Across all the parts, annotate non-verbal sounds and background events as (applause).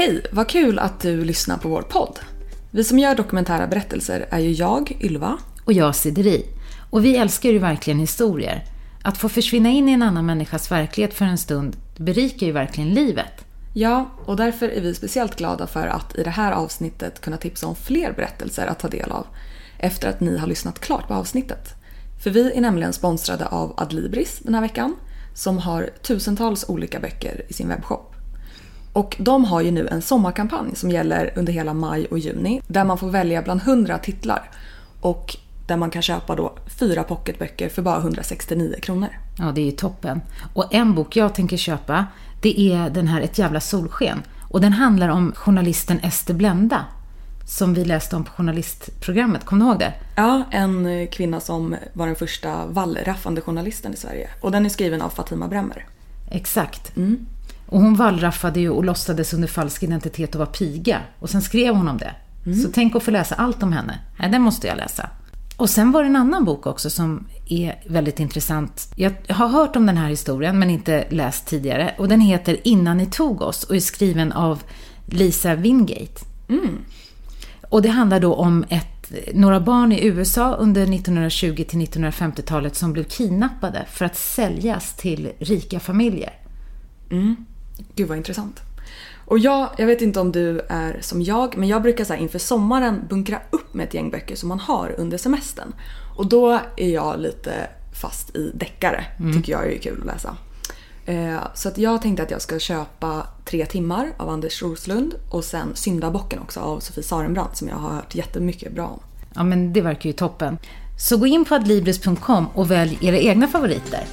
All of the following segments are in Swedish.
Hej, vad kul att du lyssnar på vår podd. Vi som gör dokumentära berättelser är ju jag, Ylva. Och jag, Sideri. Och vi älskar ju verkligen historier. Att få försvinna in i en annan människas verklighet för en stund berikar ju verkligen livet. Ja, och därför är vi speciellt glada för att i det här avsnittet kunna tipsa om fler berättelser att ta del av efter att ni har lyssnat klart på avsnittet. För vi är nämligen sponsrade av Adlibris den här veckan som har tusentals olika böcker i sin webbshop. Och de har ju nu en sommarkampanj som gäller under hela maj och juni där man får välja bland 100 titlar och där man kan köpa då fyra pocketböcker för bara 169 kronor. Ja, det är ju toppen. Och en bok jag tänker köpa, det är den här Ett jävla solsken. Och den handlar om journalisten Ester Blenda som vi läste om på journalistprogrammet. Kommer du ihåg det? Ja, en kvinna som var den första wallraffande journalisten i Sverige. Och den är skriven av Fatima Bremmer. Exakt. Mm. Och hon wallraffade ju och låtsades under falsk identitet och var piga. Och sen skrev hon om det. Mm. Så tänk att få läsa allt om henne. Nej, den måste jag läsa. Och sen var det en annan bok också som är väldigt intressant. Jag har hört om den här historien men inte läst tidigare. Och den heter Innan ni tog oss och är skriven av Lisa Wingate. Mm. Och det handlar då om ett, några barn i USA under 1920 till 1950-talet som blev kidnappade för att säljas till rika familjer. Mm. Gud vad intressant. Och jag, jag vet inte om du är som jag, men jag brukar så inför sommaren bunkra upp med ett gäng böcker som man har under semestern. Och då är jag lite fast i deckare, mm. tycker jag är kul att läsa. Eh, så att jag tänkte att jag ska köpa Tre timmar av Anders Roslund och sen Syndabocken också av Sofie Sarenbrant som jag har hört jättemycket bra om. Ja men det verkar ju toppen. Så gå in på adlibris.com och välj era egna favoriter.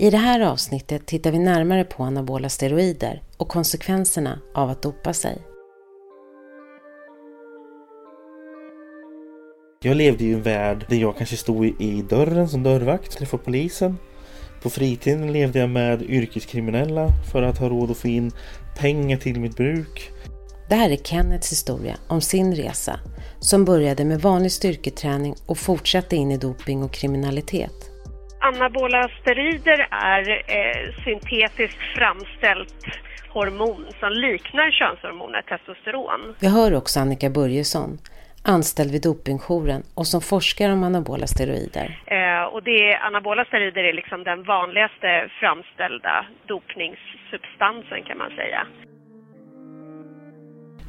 I det här avsnittet tittar vi närmare på anabola steroider och konsekvenserna av att dopa sig. Jag levde i en värld där jag kanske stod i dörren som dörrvakt för polisen. På fritiden levde jag med yrkeskriminella för att ha råd att få in pengar till mitt bruk. Det här är Kennets historia om sin resa som började med vanlig styrketräning och fortsatte in i doping och kriminalitet. Anabola steroider är eh, syntetiskt framställt hormon som liknar könshormonet testosteron. Vi hör också Annika Börjesson, anställd vid Dopingjouren och som forskar om anabola steroider. Eh, och det, anabola steroider är liksom den vanligaste framställda dopningssubstansen kan man säga.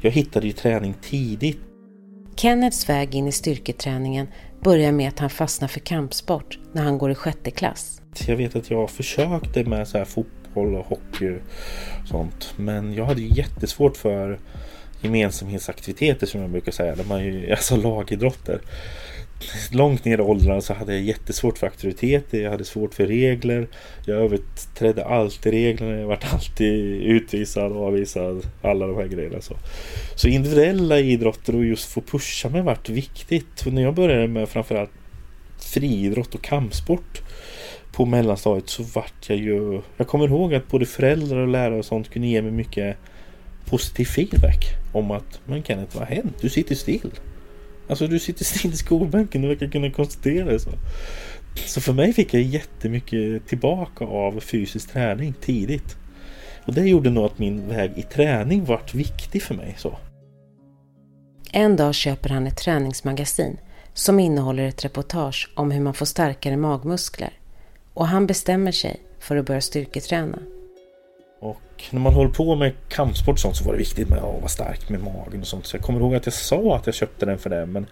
Jag hittade ju träning tidigt. Kennets väg in i styrketräningen börjar med att han fastnar för kampsport när han går i sjätte klass. Jag vet att jag försökte med så här fotboll och hockey och sånt. Men jag hade ju jättesvårt för gemensamhetsaktiviteter som jag brukar säga. Där man ju, alltså lagidrotter långt ner i åldrarna så hade jag jättesvårt för auktoriteter, jag hade svårt för regler. Jag överträdde alltid reglerna, jag vart alltid utvisad och avvisad. Alla de här grejerna. Så, så individuella idrotter och just få pusha mig vart viktigt. Och när jag började med framförallt friidrott och kampsport på mellanstadiet så vart jag ju... Jag kommer ihåg att både föräldrar och lärare och sånt kunde ge mig mycket positiv feedback om att Men Kenneth, vad har hänt? Du sitter still. Alltså du sitter still i skolbänken, du verkar kunna konstatera det så. Så för mig fick jag jättemycket tillbaka av fysisk träning tidigt. Och det gjorde nog att min väg i träning vart viktig för mig. så. En dag köper han ett träningsmagasin som innehåller ett reportage om hur man får starkare magmuskler. Och han bestämmer sig för att börja styrketräna. Och när man håller på med kampsport och sånt så var det viktigt med att vara stark med magen och sånt. Så jag kommer ihåg att jag sa att jag köpte den för det. Men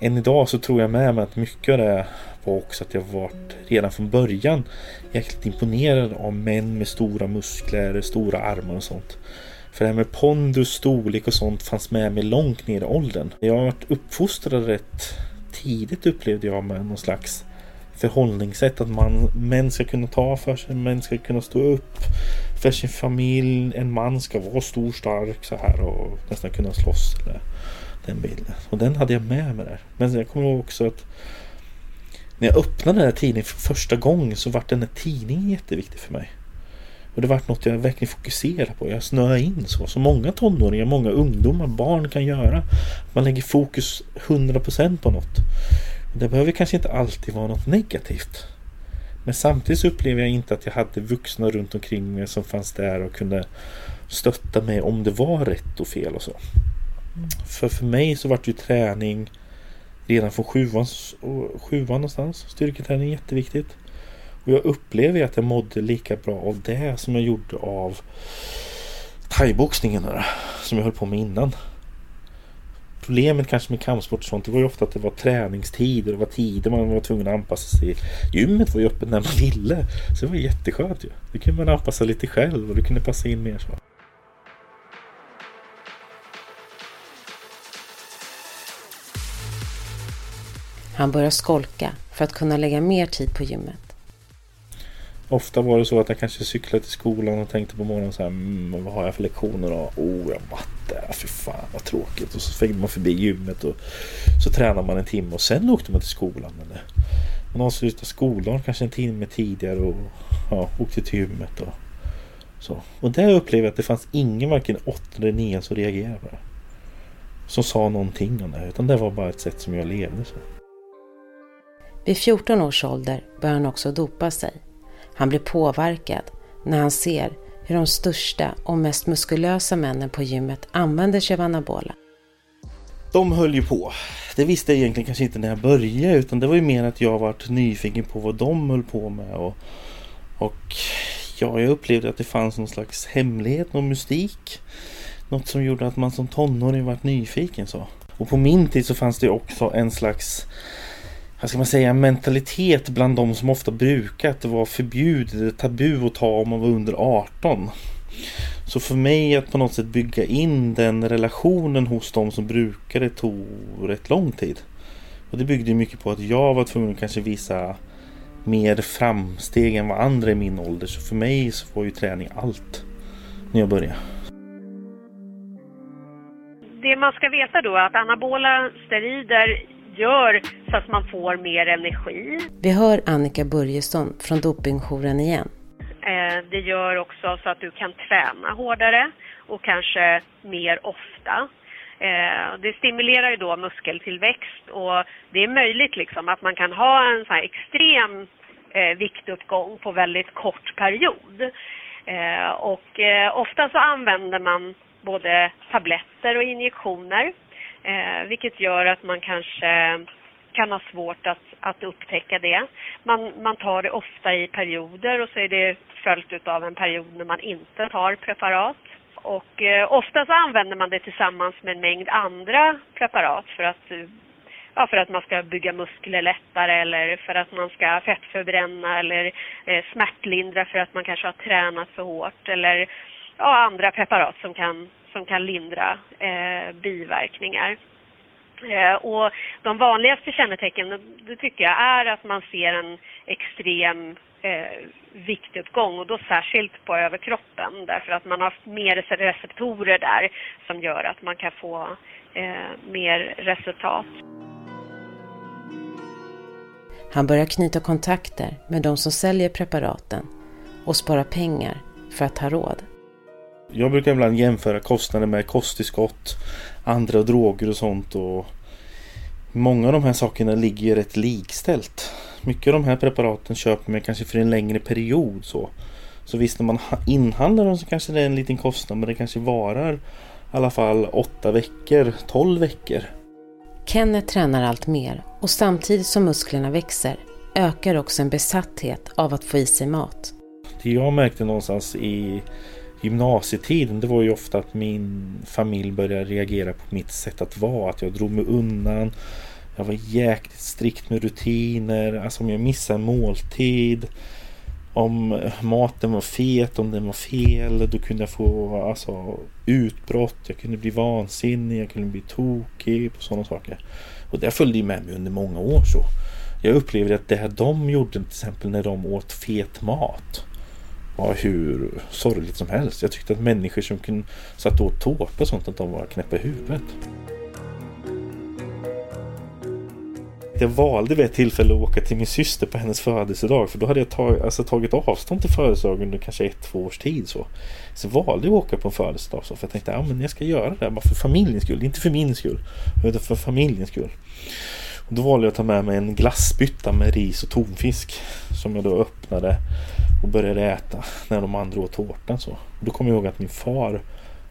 än idag så tror jag med mig att mycket av det var också att jag varit redan från början jäkligt imponerad av män med stora muskler, stora armar och sånt. För det här med pondus, storlek och sånt fanns med mig långt ner i åldern. Jag har varit uppfostrad rätt tidigt upplevde jag med någon slags förhållningssätt. Att man, män ska kunna ta för sig, män ska kunna stå upp för sin familj. En man ska vara stor, stark så här och nästan kunna slåss. Eller den bilden. Och den hade jag med mig där. Men jag kommer ihåg också att när jag öppnade den här tidningen för första gången så var den här tidningen jätteviktig för mig. Och det vart något jag verkligen fokuserade på. Jag snöade in så. Som många tonåringar, många ungdomar, barn kan göra. Man lägger fokus 100% på något. Det behöver kanske inte alltid vara något negativt. Men samtidigt upplever jag inte att jag hade vuxna runt omkring mig som fanns där och kunde stötta mig om det var rätt och fel och så. Mm. För för mig så vart ju träning redan från sjuan, sjuan någonstans. Styrketräning är jätteviktigt. Och jag upplever att jag mådde lika bra av det som jag gjorde av thaiboxningen som jag höll på med innan. Problemet kanske med kampsport och sånt det var ju ofta att det var träningstider, det var tider man var tvungen att anpassa sig. Gymmet var ju öppet när man ville. Så det var jätteskönt ju. Det kunde man anpassa lite själv och det kunde passa in mer så. Han börjar skolka för att kunna lägga mer tid på gymmet. Ofta var det så att jag kanske cyklade till skolan och tänkte på morgonen så här, mm, vad har jag för lektioner då? Oh, jag matte, fy fan vad tråkigt. Och så fick man förbi gymmet och så tränade man en timme och sen åkte man till skolan. Men eh, man avslutade skolan kanske en timme tidigare och ja, åkte till gymmet. Och, så. och där upplevde jag att det fanns ingen, varken åttonde eller nionde som reagerade på det. Som sa någonting om det, utan det var bara ett sätt som jag levde så. Vid 14 års ålder började han också dopa sig. Han blir påverkad när han ser hur de största och mest muskulösa männen på gymmet använder sig av anabola. De höll ju på. Det visste jag egentligen kanske inte när jag började utan det var ju mer att jag varit nyfiken på vad de höll på med. Och, och ja, jag upplevde att det fanns någon slags hemlighet, någon mystik. Något som gjorde att man som tonåring varit nyfiken så. Och på min tid så fanns det också en slags vad ska man säga, mentalitet bland de som ofta brukat det var förbjudet, tabu att ta om man var under 18. Så för mig att på något sätt bygga in den relationen hos de som brukade tog rätt lång tid. Och det byggde mycket på att jag var tvungen att kanske visa mer framsteg än vad andra i min ålder. Så för mig så var ju träning allt när jag började. Det man ska veta då är att anabola steroider gör så att man får mer energi. Vi hör Annika Börjesson från Dopingjouren igen. Eh, det gör också så att du kan träna hårdare och kanske mer ofta. Eh, det stimulerar ju då muskeltillväxt och det är möjligt liksom att man kan ha en sån här extrem eh, viktuppgång på väldigt kort period. Och ofta så använder man både tabletter och injektioner Eh, vilket gör att man kanske kan ha svårt att, att upptäcka det. Man, man tar det ofta i perioder och så är det följt av en period när man inte tar preparat. Och eh, ofta så använder man det tillsammans med en mängd andra preparat för att, eh, ja, för att man ska bygga muskler lättare eller för att man ska fettförbränna eller eh, smärtlindra för att man kanske har tränat för hårt eller ja, andra preparat som kan som kan lindra eh, biverkningar. Eh, och de vanligaste kännetecknen, det tycker jag, är att man ser en extrem eh, viktuppgång och då särskilt på överkroppen därför att man har mer receptorer där som gör att man kan få eh, mer resultat. Han börjar knyta kontakter med de som säljer preparaten och spara pengar för att ha råd. Jag brukar ibland jämföra kostnader med kosttillskott, andra droger och sånt. Och många av de här sakerna ligger ju rätt likställt. Mycket av de här preparaten köper man kanske för en längre period. Så, så visst när man inhandlar dem så kanske det är en liten kostnad men det kanske varar i alla fall 8 veckor, 12 veckor. Kenneth tränar allt mer och samtidigt som musklerna växer ökar också en besatthet av att få i sig mat. Det jag märkte någonstans i gymnasietiden det var ju ofta att min familj började reagera på mitt sätt att vara. Att jag drog mig undan. Jag var jäkligt strikt med rutiner. Alltså om jag missade en måltid. Om maten var fet, om den var fel. Då kunde jag få alltså, utbrott. Jag kunde bli vansinnig. Jag kunde bli tokig på sådana saker. Och det följde ju med mig under många år så. Jag upplevde att det de gjorde till exempel när de åt fet mat var hur sorgligt som helst. Jag tyckte att människor som kunde satt åt tårta och sånt, att de var knäppa i huvudet. jag valde vid ett tillfälle att åka till min syster på hennes födelsedag. För då hade jag tag, alltså, tagit avstånd till födelsedagen under kanske ett, två års tid. Så, så valde jag att åka på en födelsedag. Så, för jag tänkte att ja, jag ska göra det bara för familjens skull. Inte för min skull. Utan för familjens skull. Då valde jag att ta med mig en glassbytta med ris och tonfisk. Som jag då öppnade och började äta när de andra åt tårtan. Så. Då kom jag ihåg att min far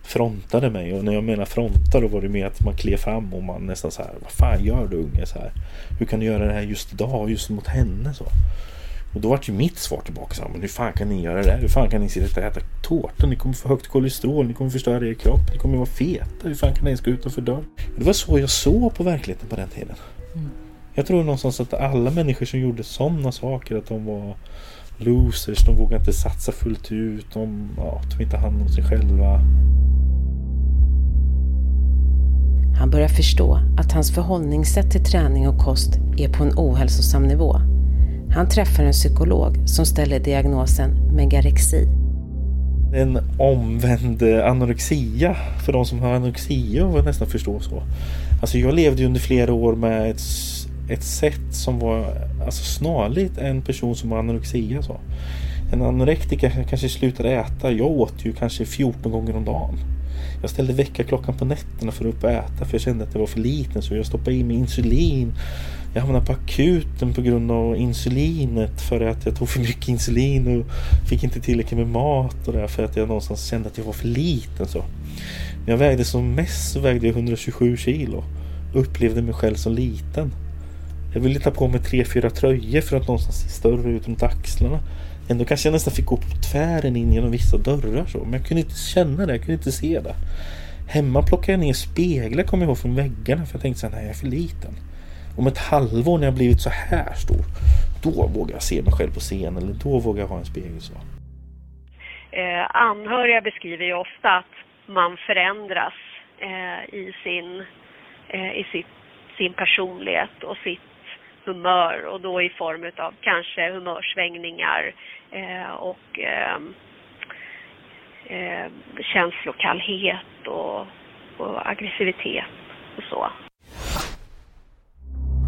frontade mig. Och när jag menar fronta då var det mer att man klev fram och man nästan så här. Vad fan gör du unge? Så här, Hur kan du göra det här just idag? Just mot henne? Så. Och då var ju mitt svar tillbaka så här, men hur fan kan ni göra det? Hur fan kan ni sitta och äta tårta? Ni kommer få högt kolesterol, ni kommer förstöra er kropp, ni kommer vara feta. Hur fan kan ni ens gå utanför dörren? Det var så jag såg på verkligheten på den tiden. Mm. Jag tror någonstans att alla människor som gjorde sådana saker, att de var losers, de vågade inte satsa fullt ut, de ja, tog inte hand om sig själva. Han börjar förstå att hans förhållningssätt till träning och kost är på en ohälsosam nivå. Han träffar en psykolog som ställer diagnosen megarexi. En omvänd anorexia för de som har anorexia och nästan förstå så. Alltså jag levde under flera år med ett, ett sätt som var alltså snarligt en person som har anorexia. Så. En anorektiker kanske slutade äta. Jag åt ju kanske 14 gånger om dagen. Jag ställde väckarklockan på nätterna för att upp och äta för jag kände att det var för liten så jag stoppade i mig insulin. Jag hamnade på akuten på grund av insulinet för att jag tog för mycket insulin och fick inte tillräckligt med mat och för att jag någonstans kände att jag var för liten. Så. När jag vägde som mest så vägde jag 127 kilo. Upplevde mig själv som liten. Jag ville ta på mig tre, fyra tröjor för att någonstans se större ut runt axlarna. Ändå kanske jag nästan fick gå på tvären in genom vissa dörrar så. Men jag kunde inte känna det, jag kunde inte se det. Hemma plockade jag ner speglar kommer jag ihåg från väggarna för jag tänkte att nej jag är för liten. Om ett halvår när jag blivit så här stor, då vågar jag se mig själv på scen eller då vågar jag ha en spegel så. Eh, anhöriga beskriver ju ofta att man förändras eh, i, sin, eh, i sitt, sin personlighet och sitt humör och då i form av kanske humörsvängningar eh, och eh, eh, känslokallhet och, och aggressivitet och så.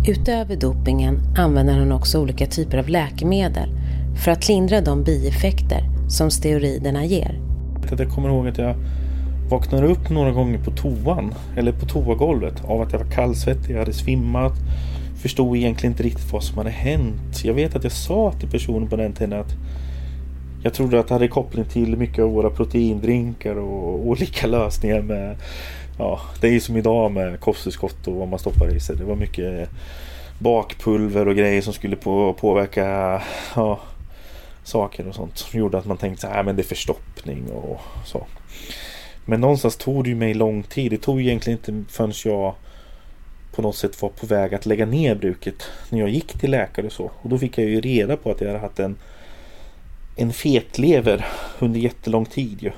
Utöver dopingen använder han också olika typer av läkemedel för att lindra de bieffekter som steroiderna ger. Jag kommer ihåg att jag vaknade upp några gånger på toan, eller på toagolvet, av att jag var kallsvettig, jag hade svimmat, förstod egentligen inte riktigt vad som hade hänt. Jag vet att jag sa till personen på den tiden att jag trodde att det hade koppling till mycket av våra proteindrinkar och olika lösningar med Ja, det är ju som idag med kosttillskott och vad man stoppar i sig. Det var mycket bakpulver och grejer som skulle på, påverka ja, saker och sånt som gjorde att man tänkte att äh, men det är förstoppning och så. Men någonstans tog det ju mig lång tid. Det tog egentligen inte förrän jag på något sätt var på väg att lägga ner bruket när jag gick till läkare och så. Och då fick jag ju reda på att jag hade haft en, en fetlever under jättelång tid ju.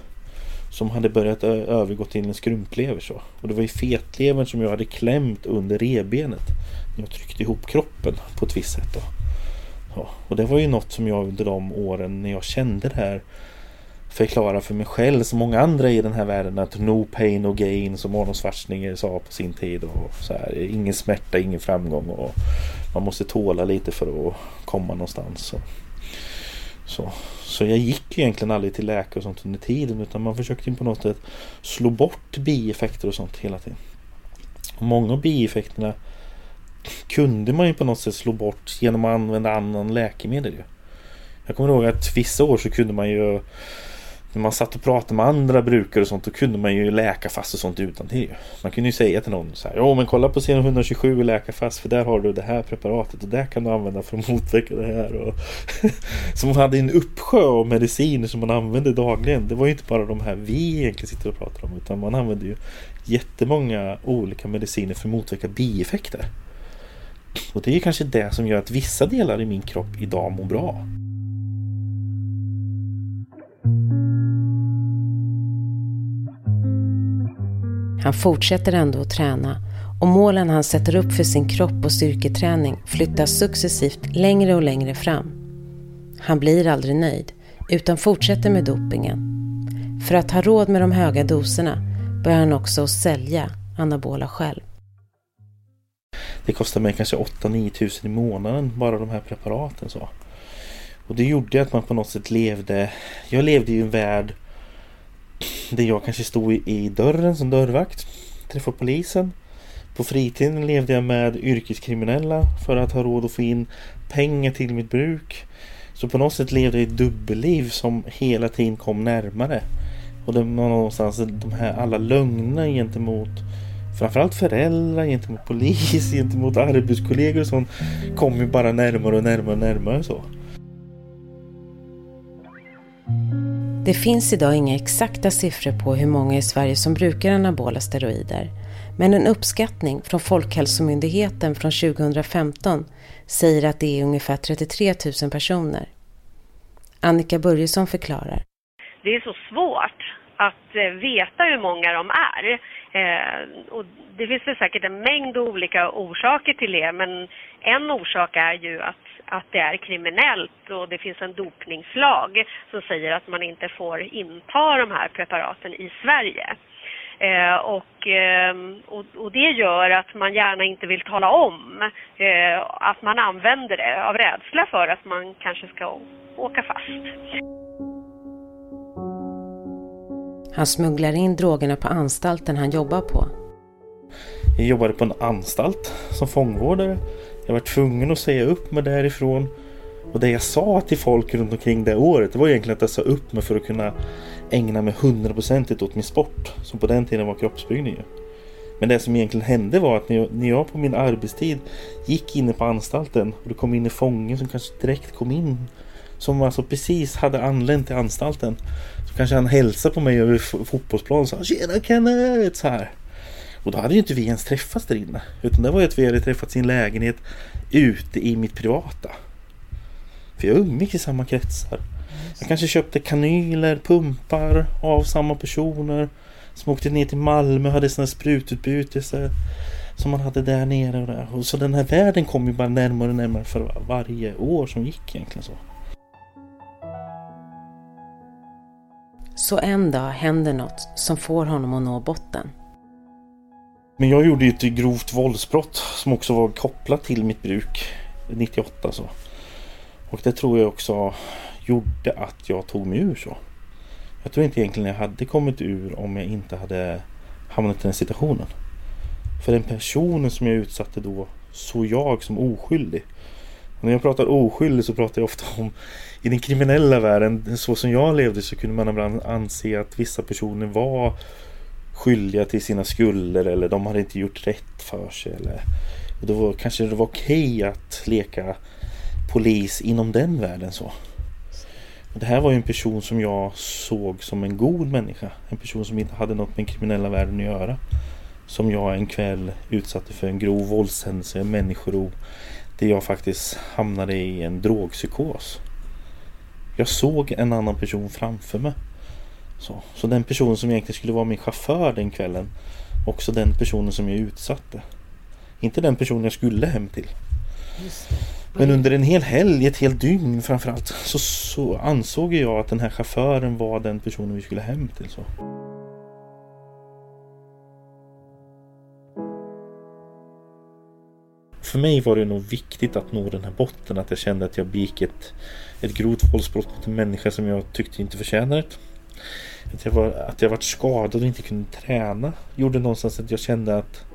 Som hade börjat övergå till en skrumplever så. Och det var ju fetlevern som jag hade klämt under rebenet. När jag tryckte ihop kroppen på ett visst sätt då. Ja, och det var ju något som jag under de åren när jag kände det här förklara för mig själv som många andra i den här världen att no pain no gain som Arnold Schwarzenegger sa på sin tid och så här, ingen smärta, ingen framgång och man måste tåla lite för att komma någonstans. Och så, så jag gick egentligen aldrig till läkare och sånt under tiden utan man försökte på något sätt slå bort bieffekter och sånt hela tiden. Och många av bieffekterna kunde man ju på något sätt slå bort genom att använda annan läkemedel. Jag kommer ihåg att vissa år så kunde man ju när man satt och pratade med andra brukare och sånt då kunde man ju läka fast och sånt utan till. Man kunde ju säga till någon så här, Jo men kolla på scen 127 och läka fast för där har du det här preparatet och det kan du använda för att motverka det här. Och (laughs) så man hade en uppsjö av mediciner som man använde dagligen. Det var ju inte bara de här vi egentligen sitter och pratar om utan man använde ju jättemånga olika mediciner för att motverka bieffekter. Och det är kanske det som gör att vissa delar i min kropp idag mår bra. Han fortsätter ändå att träna och målen han sätter upp för sin kropp och styrketräning flyttas successivt längre och längre fram. Han blir aldrig nöjd utan fortsätter med dopingen. För att ha råd med de höga doserna börjar han också sälja anabola själv. Det kostar mig kanske 8-9 tusen i månaden bara de här preparaten. så. Och det gjorde att man på något sätt levde... Jag levde i en värld där jag kanske stod i dörren som dörrvakt, träffade polisen. På fritiden levde jag med yrkeskriminella för att ha råd att få in pengar till mitt bruk. Så på något sätt levde jag ett dubbelliv som hela tiden kom närmare. Och det var någonstans de här alla lögner gentemot framförallt föräldrar, gentemot polis, (laughs) gentemot arbetskollegor och sånt kom ju bara närmare och närmare och närmare så. Det finns idag inga exakta siffror på hur många i Sverige som brukar anabola steroider. Men en uppskattning från Folkhälsomyndigheten från 2015 säger att det är ungefär 33 000 personer. Annika Börjesson förklarar. Det är så svårt att eh, veta hur många de är. Eh, och det finns väl säkert en mängd olika orsaker till det men en orsak är ju att att det är kriminellt och det finns en dopningslag som säger att man inte får inta de här preparaten i Sverige. Eh, och, eh, och, och, det gör att man gärna inte vill tala om eh, att man använder det av rädsla för att man kanske ska åka fast. Han smugglar in drogerna på anstalten han jobbar på. Jag jobbade på en anstalt som fångvårdare jag var tvungen att säga upp mig därifrån. Och det jag sa till folk runt omkring det året det var egentligen att jag sa upp mig för att kunna ägna mig hundraprocentigt åt min sport. Som på den tiden var kroppsbyggning. Men det som egentligen hände var att när jag, på min arbetstid gick inne på anstalten och det kom in en fånge som kanske direkt kom in som alltså precis hade anlänt till anstalten. Så kanske han hälsade på mig över fotbollsplanen och sa Tjena Kenneth! Så här. Och då hade ju inte vi ens träffats där inne. Utan det var ju att vi hade träffats i en lägenhet ute i mitt privata. För jag umgicks i samma kretsar. Jag kanske köpte kanyler, pumpar av samma personer. Som åkte ner till Malmö och hade sådana sprututbytelse. Som man hade där nere och där. Och så den här världen kom ju bara närmare och närmare för varje år som gick egentligen så. Så en dag händer något som får honom att nå botten. Men jag gjorde ju ett grovt våldsbrott som också var kopplat till mitt bruk 98 så. Och det tror jag också gjorde att jag tog mig ur så. Jag tror inte egentligen jag hade kommit ur om jag inte hade hamnat i den situationen. För den personen som jag utsatte då såg jag som oskyldig. Och när jag pratar oskyldig så pratar jag ofta om i den kriminella världen, så som jag levde så kunde man ibland anse att vissa personer var skyldiga till sina skulder eller de hade inte gjort rätt för sig. Eller, och då var, kanske det var okej att leka polis inom den världen så. Och det här var ju en person som jag såg som en god människa. En person som inte hade något med den kriminella världen att göra. Som jag en kväll utsatte för en grov våldshändelse, människorov. Där jag faktiskt hamnade i en drogpsykos. Jag såg en annan person framför mig. Så, så den personen som egentligen skulle vara min chaufför den kvällen också den personen som jag utsatte. Inte den personen jag skulle hem till. Men under en hel helg, ett helt dygn framförallt, så, så ansåg jag att den här chauffören var den personen vi skulle hem till. Så. För mig var det nog viktigt att nå den här botten, att jag kände att jag begick ett, ett grovt våldsbrott mot en människa som jag tyckte inte förtjänade det. Att jag, var, att jag varit skadad och inte kunde träna gjorde någonstans att jag kände att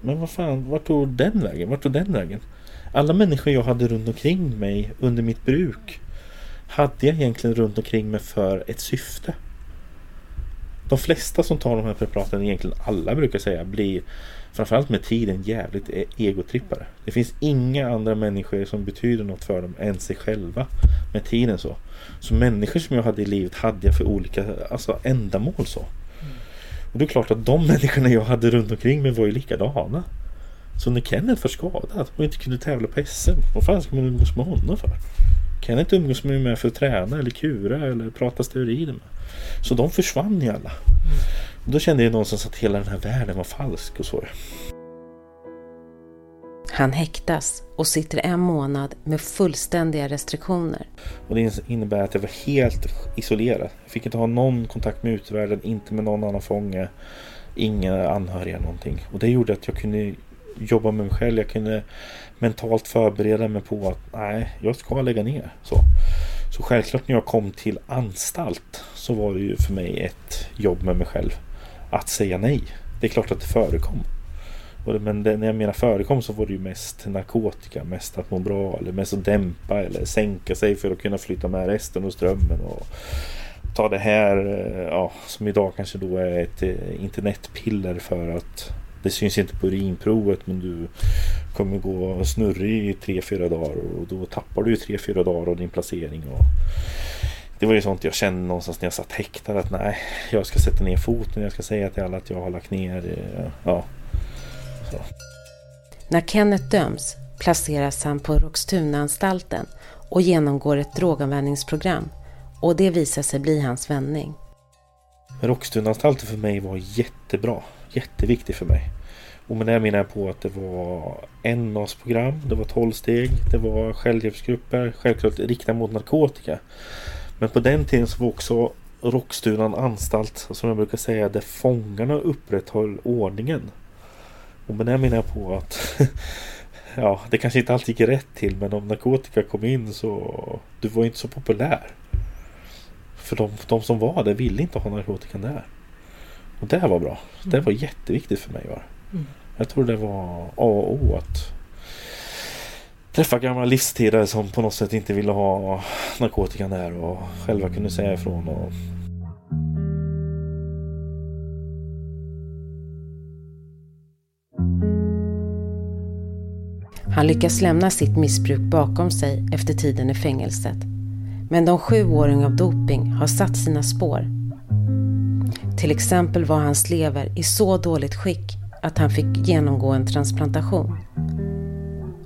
Men vad fan, vart tog den vägen? Vart tog den vägen? Alla människor jag hade runt omkring mig under mitt bruk hade jag egentligen runt omkring mig för ett syfte. De flesta som tar de här preparaten, egentligen alla brukar säga, blir framförallt med tiden jävligt e- egotrippare. Det finns inga andra människor som betyder något för dem än sig själva med tiden så. Så människor som jag hade i livet hade jag för olika alltså, ändamål så. Och det är klart att de (laughs) människorna jag hade runt omkring mig var ju likadana. Så när Kenneth var skadad och inte kunde tävla på SM, vad fan ska man umgås med honom för? Kenneth umgås man med för att träna eller kura eller prata steroider med. Så de försvann ju alla. Och då kände jag någonstans att hela den här världen var falsk och så. Han häktas och sitter en månad med fullständiga restriktioner. Och det innebär att jag var helt isolerad. Jag fick inte ha någon kontakt med utvärlden, inte med någon annan fånge, inga anhöriga någonting. Och det gjorde att jag kunde jobba med mig själv. Jag kunde mentalt förbereda mig på att nej, jag ska lägga ner. Så, så självklart när jag kom till anstalt så var det ju för mig ett jobb med mig själv. Att säga nej. Det är klart att det förekom. Men det, när jag menar förekom så var det ju mest narkotika, mest att må bra eller mest att dämpa eller sänka sig för att kunna flytta med resten och strömmen. Och ta det här, eh, ja, som idag kanske då är ett eh, internetpiller för att det syns inte på urinprovet men du kommer gå snurrig i 3-4 dagar och då tappar du 3-4 dagar av din placering. Och det var ju sånt jag kände någonstans när jag satt häktad att nej, jag ska sätta ner foten, jag ska säga till alla att jag har lagt ner. Eh, ja, så. När Kenneth döms placeras han på Roxtunaanstalten och genomgår ett droganvändningsprogram och det visar sig bli hans vändning. Roxtunaanstalten för mig var jättebra, jätteviktig för mig. Och med det menar jag på att det var NAS-program, det var 12 steg, det var självhjälpsgrupper, självklart riktat mot narkotika. Men på den tiden så var också Rockstunan anstalt, som jag brukar säga, där fångarna upprätthöll ordningen. Och med det menar jag på att (laughs) ja, det kanske inte alltid gick rätt till men om narkotika kom in så du var inte så populär. För de, de som var där ville inte ha narkotikan där. Och det var bra. Det var jätteviktigt för mig. Va? Mm. Jag tror det var A och O att träffa gamla livstidare som på något sätt inte ville ha narkotikan där och själva kunde säga ifrån. Och... Han lyckas lämna sitt missbruk bakom sig efter tiden i fängelset. Men de sju åren av doping har satt sina spår. Till exempel var hans lever i så dåligt skick att han fick genomgå en transplantation.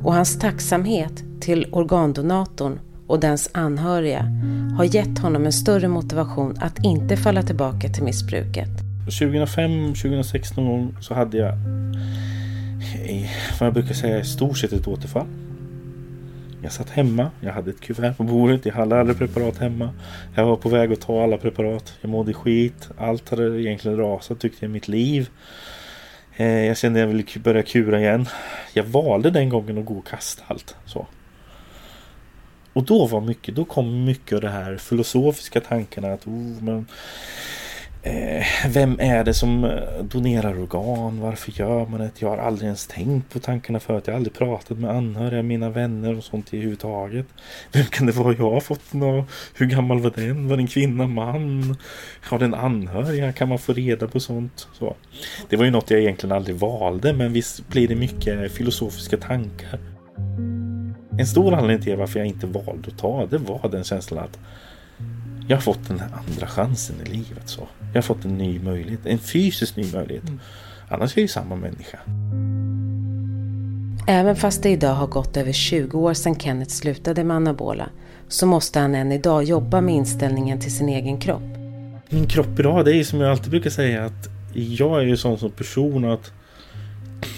Och hans tacksamhet till organdonatorn och dens anhöriga har gett honom en större motivation att inte falla tillbaka till missbruket. 2005-2016 så hade jag vad jag brukar säga i stort sett ett återfall. Jag satt hemma, jag hade ett kuvert på bordet, jag hade alla preparat hemma. Jag var på väg att ta alla preparat. Jag mådde skit. Allt hade egentligen rasat tyckte jag i mitt liv. Eh, jag kände att jag ville börja kura igen. Jag valde den gången att gå och kasta allt. Så. Och då var mycket, då kom mycket av de här filosofiska tankarna att oh, men Eh, vem är det som eh, donerar organ? Varför gör man det? Jag har aldrig ens tänkt på tankarna förut. Jag har aldrig pratat med anhöriga, mina vänner och sånt överhuvudtaget. Vem kan det vara jag har fått något? Hur gammal var den? Var det en kvinna, man? Har den anhöriga? Kan man få reda på sånt? Så. Det var ju något jag egentligen aldrig valde men visst blir det mycket filosofiska tankar. En stor anledning till varför jag inte valde att ta det var den känslan att jag har fått den här andra chansen i livet. så. Jag har fått en ny möjlighet, en fysisk ny möjlighet. Mm. Annars är jag ju samma människa. Även fast det idag har gått över 20 år sedan Kenneth slutade med anabola så måste han än idag jobba med inställningen till sin egen kropp. Min kropp idag, det är som jag alltid brukar säga att jag är ju sån som person att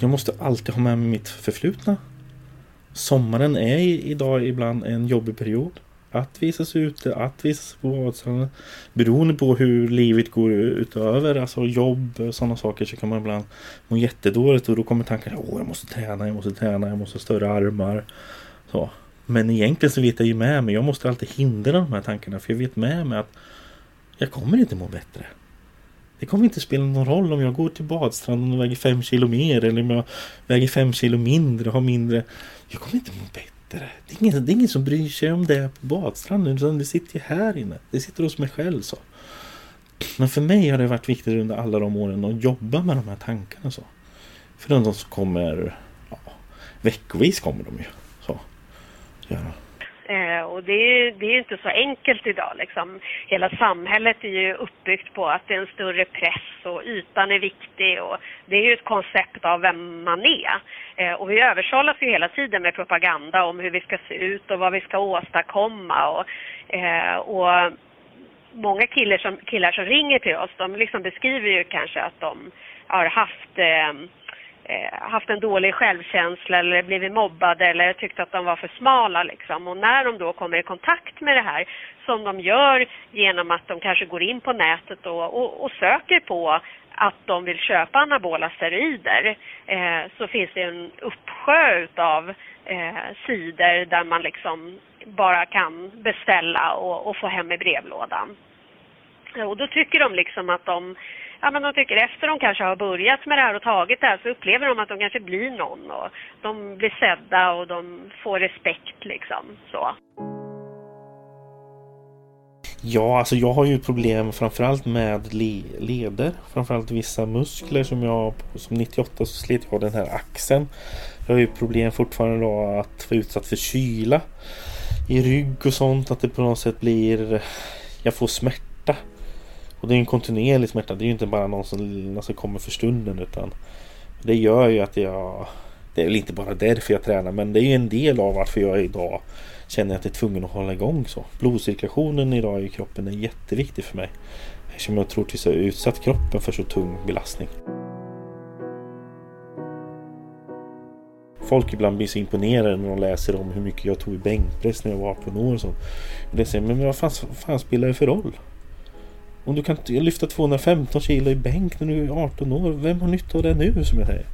jag måste alltid ha med mig mitt förflutna. Sommaren är idag ibland en jobbig period att visas ute, att visas på badstranden. Beroende på hur livet går utöver, alltså jobb och sådana saker så kan man ibland må jättedåligt och då kommer tankarna åh jag måste träna, jag måste träna, jag måste ha större armar. Så. Men egentligen så vet jag ju med mig, jag måste alltid hindra de här tankarna för jag vet med mig att jag kommer inte må bättre. Det kommer inte spela någon roll om jag går till badstranden och väger fem kilo mer eller om jag väger fem kilo mindre har mindre. Jag kommer inte må bättre det, det, är ingen, det är ingen som bryr sig om det på badstranden utan det sitter ju här inne. Det sitter hos mig själv så. Men för mig har det varit viktigt under alla de åren att jobba med de här tankarna så. För de som kommer ja, veckovis kommer de ju. Så. Ja. Eh, och det är, det är inte så enkelt idag. Liksom. Hela samhället är ju uppbyggt på att det är en större press och ytan är viktig. Och det är ju ett koncept av vem man är. Eh, och vi översållas ju hela tiden med propaganda om hur vi ska se ut och vad vi ska åstadkomma. Och, eh, och många killar som, killar som ringer till oss, de liksom beskriver ju kanske att de har haft eh, Eh, haft en dålig självkänsla eller blivit mobbade eller tyckt att de var för smala. Liksom. Och när de då kommer i kontakt med det här, som de gör genom att de kanske går in på nätet och, och, och söker på att de vill köpa anabola steroider eh, så finns det en uppsjö av eh, sidor där man liksom bara kan beställa och, och få hem i brevlådan. Och då tycker de liksom att de ja, men de tycker efter de kanske har börjat med det här och tagit det här så upplever de att de kanske blir någon och de blir sedda och de får respekt liksom så. Ja, alltså jag har ju problem framförallt med le leder. Framförallt vissa muskler som jag som 98 så slet jag den här axeln. Jag har ju problem fortfarande då att vara utsatt för kyla i rygg och sånt. Att det på något sätt blir... Jag får smärta. Och det är en kontinuerlig smärta. Det är ju inte bara någon som alltså, kommer för stunden utan det gör ju att jag... Det är väl inte bara därför jag tränar men det är ju en del av varför jag idag känner att jag är tvungen att hålla igång så. Blodcirkulationen idag i kroppen är jätteviktig för mig. Eftersom jag tror att jag har utsatt kroppen för så tung belastning. Folk ibland blir så imponerade när de läser om hur mycket jag tog i bänkpress när jag var 18 år och så. Och det säger, men vad fan, vad fan spelar det för roll? Om du kan lyfta 215 kilo i bänk när du är 18 år, vem har nytta av det nu som jag säger?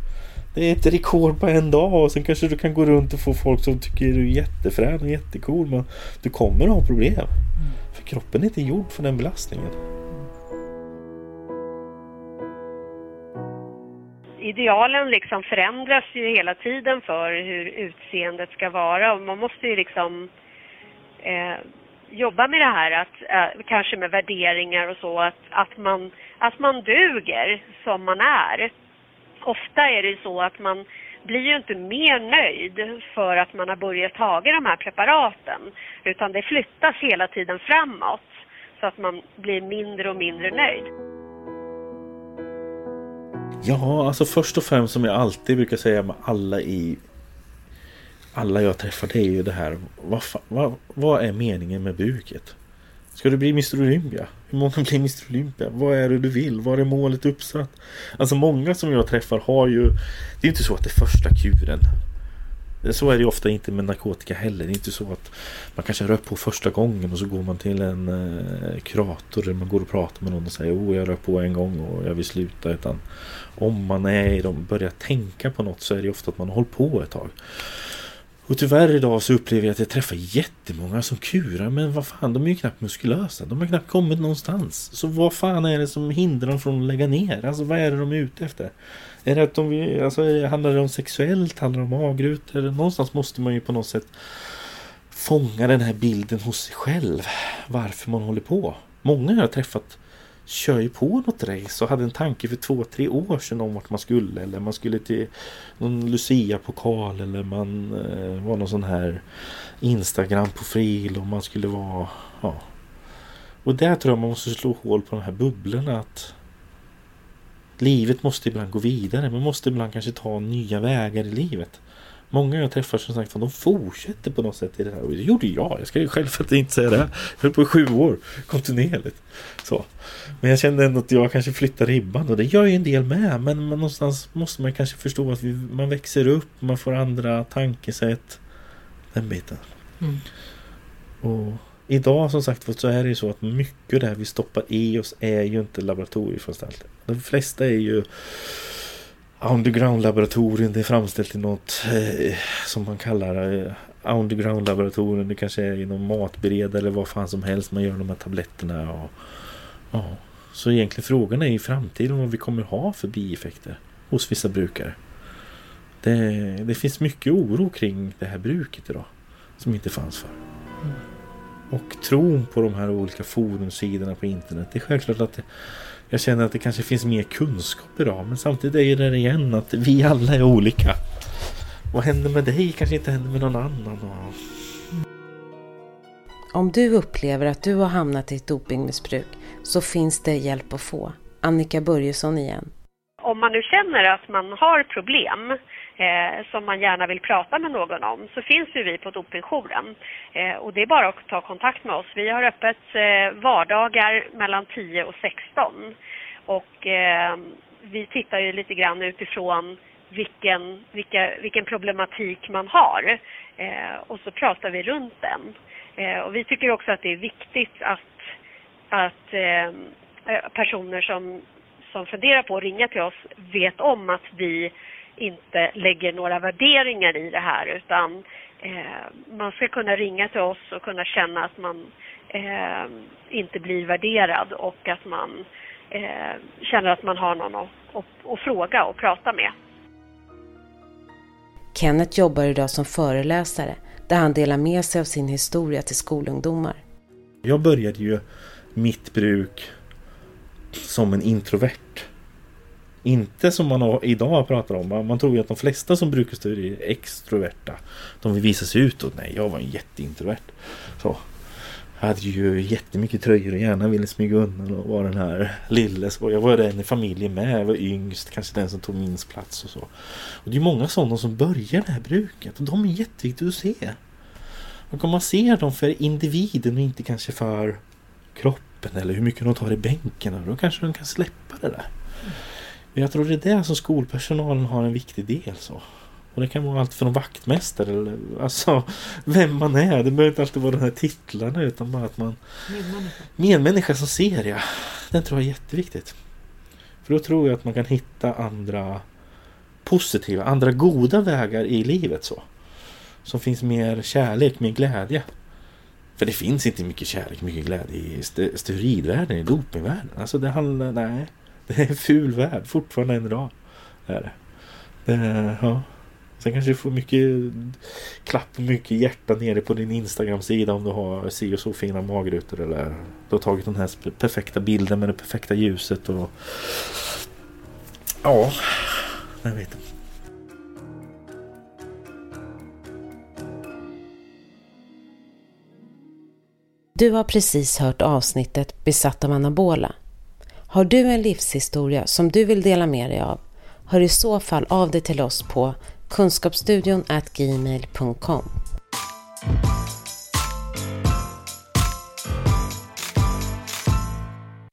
Det är ett rekord på en dag och sen kanske du kan gå runt och få folk som tycker du är jättefrän och jättecool men du kommer att ha problem. Mm. För kroppen är inte gjord för den belastningen. Idealen liksom förändras ju hela tiden för hur utseendet ska vara och man måste ju liksom eh, jobba med det här att eh, kanske med värderingar och så att, att, man, att man duger som man är ofta är det så att man blir ju inte mer nöjd för att man har börjat ta de här preparaten. Utan det flyttas hela tiden framåt så att man blir mindre och mindre nöjd. Ja, alltså först och främst som jag alltid brukar säga med alla i alla jag träffar det är ju det här. Vad, vad, vad är meningen med buket? Ska du bli Mr Olympia? Hur många blir Mr Olympia? Vad är det du vill? Var är målet uppsatt? Alltså många som jag träffar har ju... Det är inte så att det är första kuren. Så är det ofta inte med narkotika heller. Det är inte så att man kanske rör på första gången och så går man till en eh, kurator eller man går och pratar med någon och säger oh jag rör på en gång och jag vill sluta. Utan om man är i de börjar tänka på något så är det ofta att man har hållit på ett tag. Och tyvärr idag så upplever jag att jag träffar jättemånga som kurar men vad fan, de är ju knappt muskulösa. De har knappt kommit någonstans. Så vad fan är det som hindrar dem från att lägga ner? Alltså vad är det de är ute efter? Är det att de vill, alltså handlar det om sexuellt? Handlar det om magrutor? Någonstans måste man ju på något sätt fånga den här bilden hos sig själv. Varför man håller på. Många jag har träffat kör ju på något race och hade en tanke för två, tre år sedan om vart man skulle. Eller man skulle till någon Lucia-pokal eller man eh, var någon sån här Instagram-profil och man skulle vara... Ja. Och där tror jag man måste slå hål på de här bubblorna att livet måste ibland gå vidare. Man måste ibland kanske ta nya vägar i livet. Många jag träffar som sagt de fortsätter på något sätt i det här. Och det gjorde jag. Jag ska ju självfallet inte säga det. Jag höll på i sju år kontinuerligt. Så. Men jag kände ändå att jag kanske flyttar ribban och det gör ju en del med. Men man, någonstans måste man kanske förstå att vi, man växer upp, man får andra tankesätt. Den biten. Mm. Och idag som sagt så är det ju så att mycket det här vi stoppar i oss är ju inte laboratorieföranstalter. De flesta är ju underground-laboratorium. Det är framställt i något eh, som man kallar eh, underground-laboratorium. Det kanske är inom matberedare eller vad fan som helst. Man gör de här tabletterna. Och, ja. Så egentligen frågan är i framtiden vad vi kommer ha för bieffekter hos vissa brukare. Det, det finns mycket oro kring det här bruket idag som inte fanns förr. Mm. Och tron på de här olika forumsidorna på internet. Det är självklart att det, jag känner att det kanske finns mer kunskap idag. Men samtidigt är det igen att vi alla är olika. Vad händer med dig kanske inte händer med någon annan. Om du upplever att du har hamnat i ett dopingmissbruk så finns det hjälp att få. Annika Börjesson igen. Om man nu känner att man har problem eh, som man gärna vill prata med någon om så finns ju vi på Dopingjouren. Eh, och det är bara att ta kontakt med oss. Vi har öppet eh, vardagar mellan 10 och 16. Och eh, vi tittar ju lite grann utifrån vilken, vilka, vilken problematik man har. Eh, och så pratar vi runt den. Eh, och vi tycker också att det är viktigt att, att eh, personer som som funderar på att ringa till oss vet om att vi inte lägger några värderingar i det här utan eh, man ska kunna ringa till oss och kunna känna att man eh, inte blir värderad och att man eh, känner att man har någon att, att, att fråga och prata med. Kenneth jobbar idag som föreläsare där han delar med sig av sin historia till skolungdomar. Jag började ju mitt bruk som en introvert. Inte som man idag pratar om. Man tror ju att de flesta som brukar studier är extroverta. De vill visa sig utåt. Nej, jag var en jätteintrovert. Så. Jag hade ju jättemycket tröjor och gärna ville smyga undan och vara den här lille. Jag var den i familjen med. Jag var yngst, kanske den som tog minst plats och så. Och det är många sådana som börjar det här bruket. Och de är jätteviktiga att se. Och om man ser dem för individen och inte kanske för kroppen eller hur mycket de tar i bänken. Då kanske de kan släppa det där. Men jag tror det är det som skolpersonalen har en viktig del. så. Och det kan vara allt från vaktmästare eller alltså vem man är. Det behöver inte alltid vara de här titlarna utan bara att man... Medmänniska. Medmänniska som ser ja. Den tror jag är jätteviktigt. För då tror jag att man kan hitta andra positiva, andra goda vägar i livet så. Som finns mer kärlek, mer glädje. För det finns inte mycket kärlek, mycket glädje i st steroidvärlden, i dopingvärlden. Alltså det handlar, nej. Det är en ful värld fortfarande än idag. Det är det. det ja. Sen kanske du får mycket klapp och mycket hjärta nere på din Instagram-sida om du har si och så fina magrutor eller du har tagit den här perfekta bilden med det perfekta ljuset och ja, jag vet inte. Du har precis hört avsnittet Besatt av anabola. Har du en livshistoria som du vill dela med dig av? Hör i så fall av dig till oss på kunskapsstudion gmail.com